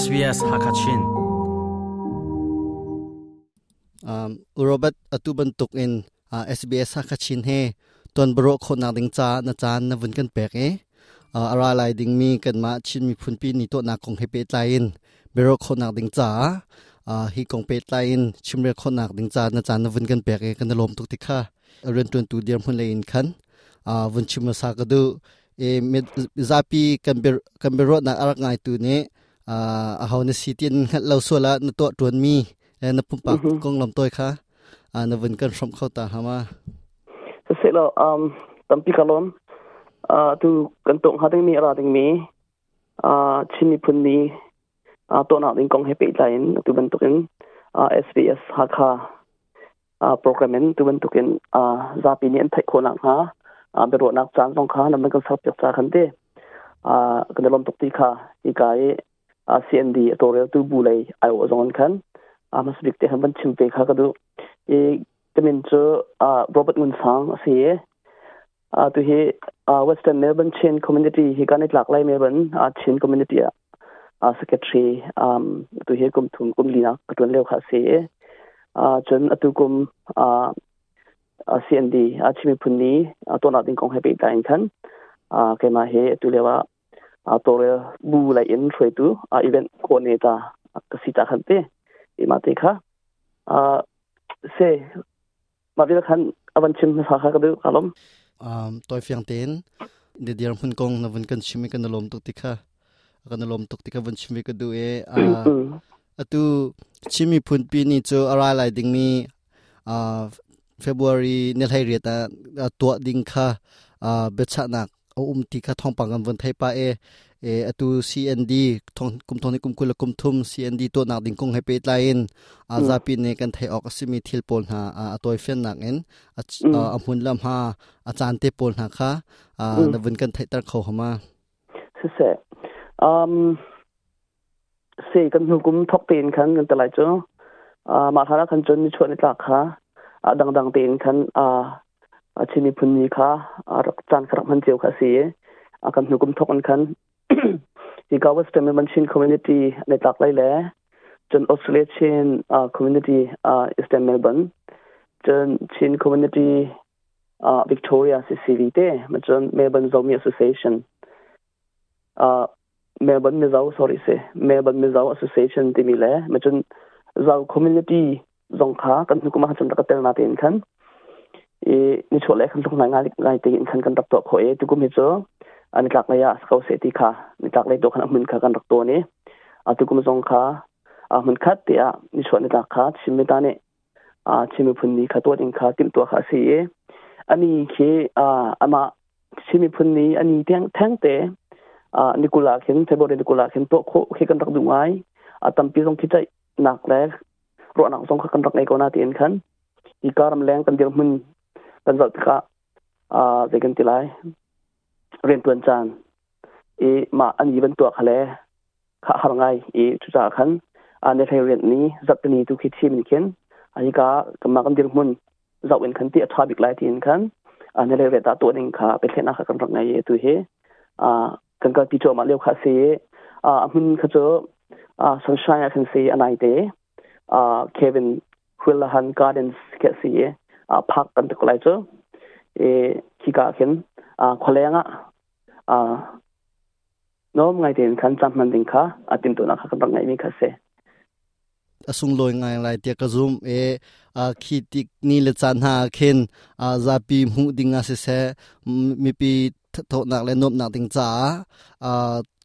SBS Hakachin um Robert atuban tuk in uh, SBS Hakachin he ton bro kho na ding cha na chan na vun kan pek e uh, ara lai ding mi kan ma chin mi phun pi ni to na kong he pe tlain bro kho na ding cha uh, hi kong pe tlain chimre kho na ding cha na chan na vun kan pek e kan lom tuk tikha ren tun tu dir hun lein khan uh, vun chim sa ka du e zapi kan ber kan bero na arak ngai tu ne a hau na sitin lo so la na to tuan mi na pum pa kong lam toy kha a na vun kan from khota hama se lo um tampi kalon a tu kan tong ha ding mi ra ding mi a chini phun ni a to na ding kong he pe lain tu ban tukin a SBS ha kha a programmen tu ban tukin a zapi ni an thai khona ha a bero nak chan song kha na man kan sa pyak cha khan de a kan lom tok ti kha i kai Uh, a CND Toriel tu bu lei ai wa zon khan. Uh, Amas bik te han ban chim pe kha ka du. E kamin cho uh, a Robert Ngun Sang se a tu he a Western Melbourne Chin Community, he kan it lak lai Melbourne a Chin Community a secretary um tu he kum thum kum lina, ka ton leu kha se a chen atu kum a a CND a chimi phunni a tona ding kong happy time khan. A ke he, tu lewa a to re bu lai in thoi tu a event coordinator ka si ta khan te e ma te kha. A se ma vi khan avan chim sa kha ka du kalom um toy fiang ten de diar hun kong na vun kan chimi kan lom tuk tikha kan lom tuk tikha vun chimi ka du e. A atu chimi phun pi ni chu ara lai ding mi a February nel hai riata to ding kha a becha nak เอาอุ้มตีค่ะทองปังกันวันไทยปาเอเออตูซีเอ็นดีทองคุมทอนี่คุมคุลคุมทุมซีเอ็นดีตัวนักดิ่งคงให้ไปไลน์อาซาปินเนกันไทยออกสิมีทิลปนหาอ่าตัวเฟนนักเอ็นอาหุ่นลำหาอาจารย์เตปนหาค่ะอ่าดวันกันไทยตะเขาหามาสียอืมเสกันหุกุมทอกเป็นคันกันตะไลจ้ะอ่ามาทาระคันจนชวนในตลาดค่ะอ่าดังๆเป็นคันอ่า อาชินิพุนีค่ะอารักจานสรักมันเจียวค่ะสีอาการหนุกุมทกอันคันอีกาวัสเตมันชินคอมมูนิตี้ในตักไรแลจนออสเตรเลียชินอ่าคอมมูนิตี้อ่าอิสเตมเมลเบิร์นจนชินคอมมูนิตี้อ่าวิกตอเรียซีซีวีเตมันจนเมลเบิร์นซอมีแอสโซเชชันอ่าเมลเบิร์นมิซาวสอรี่เซเมลเบิร์นมิซาวแอสโซเชชันที่มีแลมันจนซาวคอมมูนิตี้ซองค่ะกันหนุกุมหาจนตักเตลนาเตนคัน e ni chole khan thong ngai ngai te in khan kan rak to kho e tu kum hi cho ani tlak la ya skau se ti kha ni tak lai to khan mun kha kan rak to ni a tu kum zong kha a mun khat te a ni chwa ni tak kha chim me ta ne a chim me phun ni kha to ding kha tim to kha se e ani khe a ama chim me phun ni ani teng thang te a nikula khen february nikula khen to kho khe kan rak du ngai a tam pi zong ki chai nak le ro nak zong kha kan rak ngai ko na tin khan i karam leng kan dir mun kan zat kha a ze kan tilai เรียนตัวจานเอมาอันนี้เป็นตัวเขาเลยข้าหางไงเอทุดจาขันอันในไทยเรียนนี้จับตัวนี้ทุกคิดที่มันเขียนอันนี้ก็กำลังกันเดียวมุนจับเป็นขันที่อัฐาบิกไลที่ขันอันในเรียนตาตัวหนึ่งค่ะเป็นเช่นนะคะกำลังไงตัวเฮอ่ากันก็พิจารณาเรียวคาเซอ่ามันเขาจะอ่าสังชายคันเซอันไหนเดอ่าเควินฮุลฮันกา อ่าพักกันตกลไรจ้เอขี้กาเห็นอ่าคนเลี้ยงอะอ่าน้อมไงเดินขันจำมันดิงคาะอาติมตัวนักขันบังไงมีค่ะเสอสุงลอยไงไรเตียกระซุมเออ่าขีติกนี่เลือดจันหาเห็นอ่าซาปีหูดิงอาเสเสมีปีโทนักเล่นบนักติงจ้าอ่า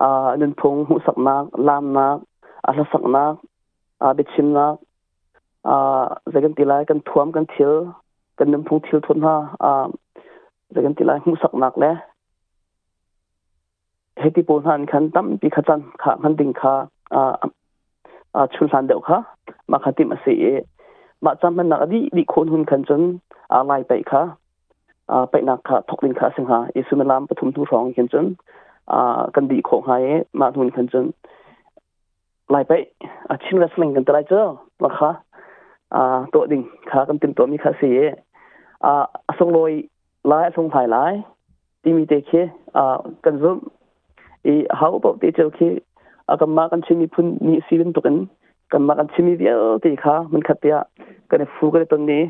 อ่านินพงหูสักนักลามนักอาลสักนักอ่าเบชิมนักอ่าจะกันตีลกันท่วมกันเทียวกันนินพงเทียวทน ha อ่าจะกันตีลหูสักนักแล้ว heti pon han khan tam pi kha chan kha han ding kha a a chul han deu kha มาคติมาเสียมาจำมันนักดีดีคนหุ่นขันจนอะไรไปค่ะไปนักค่ะทกลินค่ะสิงหาอิสุนลามปฐุมทุรองขันจนกันดีของหายมาหุ่นขันจนากันดีโคไล่ไปอาชิมรัสลิงกันตรายเจ้าละค่ะตัวดิ่งค่ะกันติมตัวมีค่ะเสียอาส่งลอยไล่สงภายไล่ที่มีเตเคกันซุ่มอีฮาวบอกเตเจ้าเคกันมากันชิมีพุ่นมีซีวินตุกันกันมากันชิมีเดียวตีค่ะมันขัดเตียกันฟูกันตรงนี้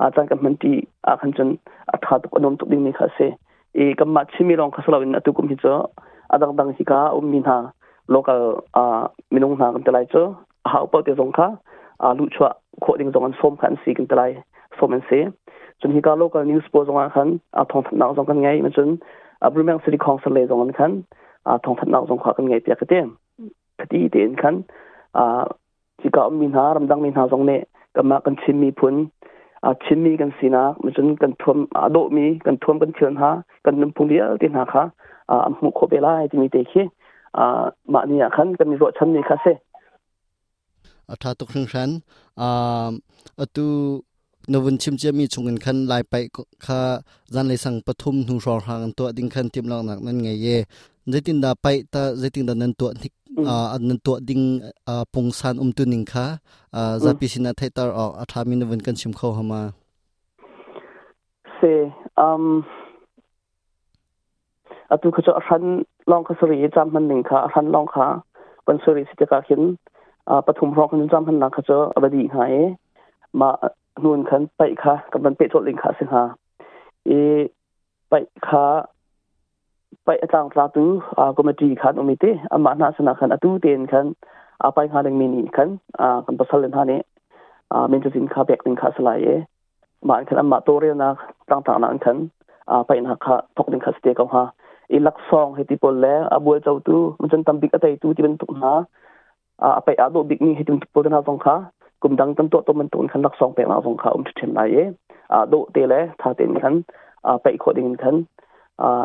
อาจารย์กันมันตีอาคันจนอาถาตุกอนมตุดิ่งนี่ค่ะเสีย อีกันมาชิมีรองคัสลาวินอตุกุมฮิจอาดังดังฮิกาอุมมินฮา local a minung na kan telai cho ha pa te zong kha a lu chwa kho ding zong an som khan si kan telai som an se chun hi ka local news po zong khan a thong na zong kan ngai ma chun a brumang city council le zong an khan a thong na zong kha kan ngai pya ka te khati te in khan a chi ka min ha ram dang min ha zong ne ka ma kan chim mi phun อาชิมีกันสีนักมันจนกันทวมอาโดมีกันท่วมกันเชิญหากันนุ่มพุงเดียวตินหาค่ะอ่ามุขโคเปล่าจะมีเตคีอ่ามาเนี่ยขันกันมีรถชันมีค่ะเซอ่าทาตุกชังชันอ่าอตูนวันชิมจะมีชงเงินขันลายไปค่ะจันเลยสั่งปฐุมหนูรองหางตัวดิ้งขันติมลองหนักนั่นไงเย่ ใจตินดาไปตาใจตินดานันตัวที่อ่านันตัวดิ้งอ่าปงซานอุมตุนิงค่ะอ่าจะพิสินาไทยตาออกอาถ้ามีนวันกันชิมเข้าหามาเซ ไปอาจารย์ลาตูอ่ากรมตรีขันอมิเตอมานาสนาขันอตูเตนขันอาไปหาดังมินิขันอ่ากันประสานทานเอ่าเมนจะสินค้าเบกดินคาสลายเอมาอันขันอมาตัวเรียนักต่างต่างนั้นขันอ่าไปนักคาทกดินคาสเตกเอาฮะอีลักซองเฮติปอลแล้วอาบัวเจ้าตู้มันจนตั้มบิกอะไรตูที่เป็นตุกนาอ่าไปอาโดบิกนี่เฮติมันตุกปอลกันเอาสองขากลุ่มดังตั้มโตตัวมันตุนขันลักซองไปมาสองขาอุ้มชุดเทมไลเออ่าโดเตะเลยท่าเตนขันอ่าไปอีกคนหนึ่งขันอ่า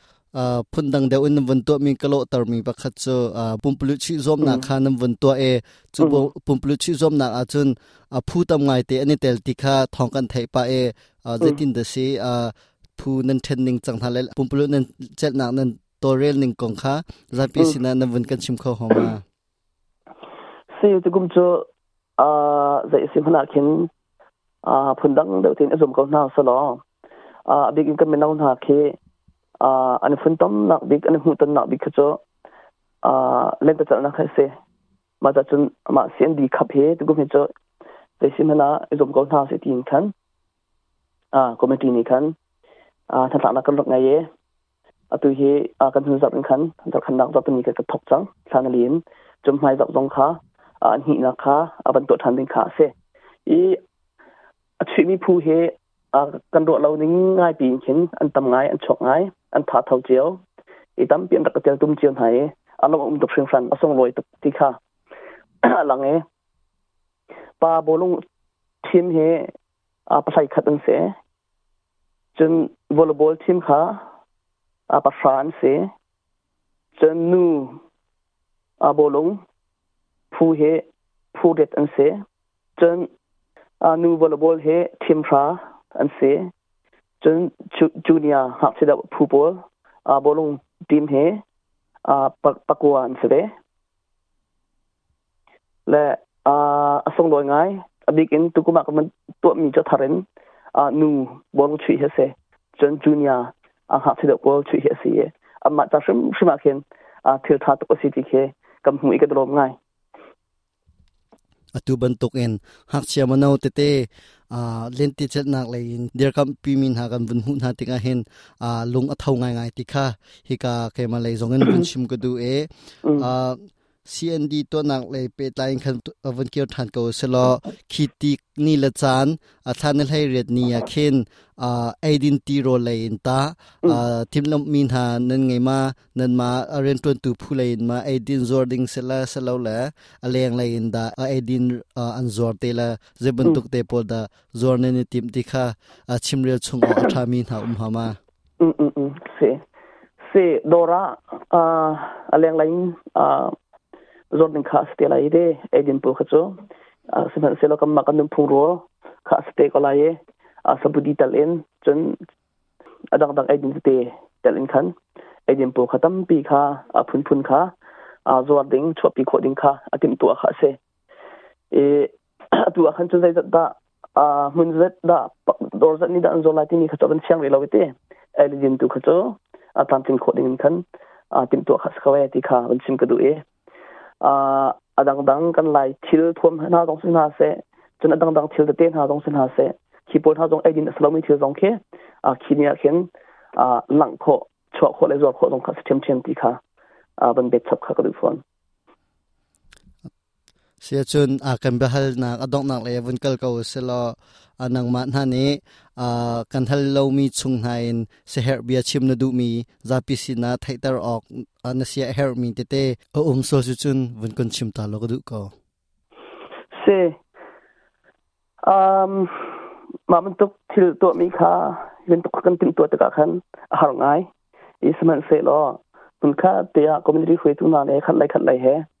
นเจ็ดนักนั้นตัวเรลนิงกองค่ะจะพิสินานัวันกันชิมเข้าหอมาเสียจุกุมเจออ่าจะสิมนาคินอ่าพุ่นดังเดวตินอสมเขาหน้าสลออ่าบิกินกันเป็นน้องหาเค uh, an fun tom nak bik an hu ton nak bik cho uh, len ta na khai se ma ta chun ma sian di khap he tu gu me cho te sim na zom ko na se tin khan a committee ni khan a tha ta na kan lok ngai ye a tu he a kan hu zap khan ta khan nak zap ni ka ka thok chang thang lin chum mai zap zong kha a ni na kha a ban to than din kha se i a chi mi phu he a kan do lo ning ngai pi khin an tam ngai an chok ngai an tha thau chiao. I tam pian rak tel tum chian hai. Along um tok fran asong loi tuk ti kha. Lang e. Pa bolung team he, a pasai khat an se. Chun volleyball team kha, a pa fran se. Chun nu, a bolung phu he, phu det an se. Chun, a nu volleyball he team kha an se. Chun junior hak sida football a bolung team he a pakwan sebe le a asong loi ngai abikin tukuma kaman to mi cho tharen a nu bol chui he se jon junior a ha se bol chui he se ye amma ta shim shima ken a thil tha to si ti ke kam hu ik drom ngai atu bantuk en hak chia manau te te a lenti chet nak le in der kam pi min ha kan bun hu na tinga hen a lung a thau ngai ngai ti kha hi ka ke ma le zong en bun chim ko du e a CND ตัวนักเลยเปตายคันวันเกี่ยวทันก็สลอคิติกนี่ละจานอาทานให้เรียดนี่เข็นอ่าไอดินตีโรเลยนตาอ่าทิมลำมินหานั่นไงมานั่นมาเรียนตัวตูผู้เลยมาไอดินจอร์ดิงเสละเสลาละอะไรอย่างไรนดาไอดินอ่าอันจอร์เตละเจบันตุกเตปอดาจอร์เนนติมติค่ะอ่าชิมเรียชงอาทามินหาอุมหามาอืมอืมอืมเสเสโดราอ่าอะไรอย่างไรอ่า zot ning kha ste lai de edin pu kha cho siman se lo kam ma kanum phung ro kha ste ko lai a sabudi tal en chon adang dang edin te tal in khan edin pu khatam pi kha a phun phun kha a zo ding chwa pi kho ding kha atim tu kha se e tu khan chu zai da a mun zet da dor zat ni da anzo lai ti ni kha cho ban siang le lo te edin tu kha cho a tam tin kho ding khan a tim tu kha sa kha ti kha ban sim ka du e อ่าอดังดังกันไหลทิลทวมหน้าตรงสินหาเสจนอดังดังทิลเต้นหาตรงสินหาเสขีปนหาตรงไอดิ นสลามีทิลตรงเคอ่าขีเนี่ยเห็นอ่าหลังโคชัวโคเลยจวโคตรงคัสเทียมเทียมตีค่ะอ่าเป็นเบ็ดชับค่ะก็ดูฟอนเสียจนอากันเบหัลนักอด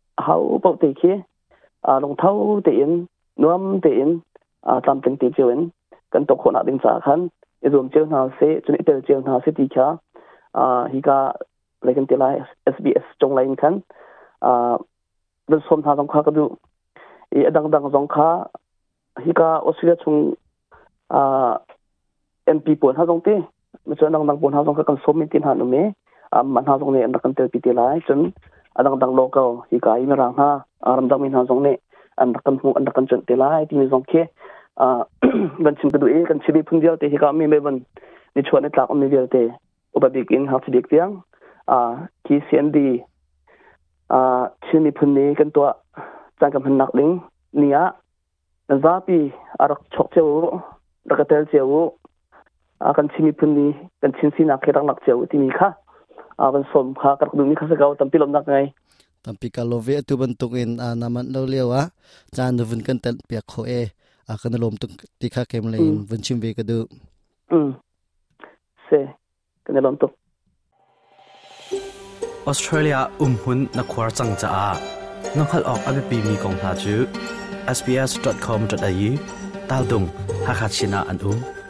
ามันตุกทิลตัวมีค่าเป็นตุกกันติมตัวตะกะคันหารง่ายอีสมันเสลอมันค่าเตียคอมมิวนิตี้คุยตุนาเลยคัดไรคัดไรแฮมันขัดเตียเรียนเป็นหนักจังก็ มันเกิดเห็นเตคิคิอัฐาตุกฟังชันจนที่มันตกเสียกันตัวตะกาฮีกันนาวเลยเต้นหาทางทารไม่นาวหาจะอบิกินขันเสกันว่าพิจารสิตกาอตุบันตกกันตัวนี้เฮอัฐานี่เทียจงอสีตีขันชิมกันตัวเองที่มันตกจานกันตัวจานเฮมันขัดเตะกันต้นจานเสลงรัวนะอวรมนะโดดนักกันหลักตัวจานเสตีค่ะอาซาปีนี้กันเช่นดิงค่กันตัวเองที่ตุกันเช่นมีพุ่นนี้อะเขาคีเซียนนวมเตีอ่าตามเป็นตีเจียนกันตกคนอ่ดิงกันอีรวมเจียนาเซจนอีเตลเจียวนาเซตีค่ะอ่าฮิกาเลยกันตีไล SBS จงไลน์ขันอ่าป็นสมทางสงขาก็ดูอีดังดังสงขาฮิกาออสเตรเลียชงอ่า MP ปวนหาสงตีมันจะดังนหาสงขากันสมมีตินหานุเมอ่ามังเนี่ยอันดักกันเตลปีตีไลจน adang dang local hi akan som kha kar dung ni kha sagaw tampi lom nak ngai tampi ka love tu ban tuk in naman lo lewa chan du vun kan tel pe kho e akan lom tuk ti kha kem le in vun chim ve ka du um se kan lom tuk Australia um hun na khwar chang cha a nokhal ok abi pi mi kong ha chu sbs.com.au tal dung ha kha china an um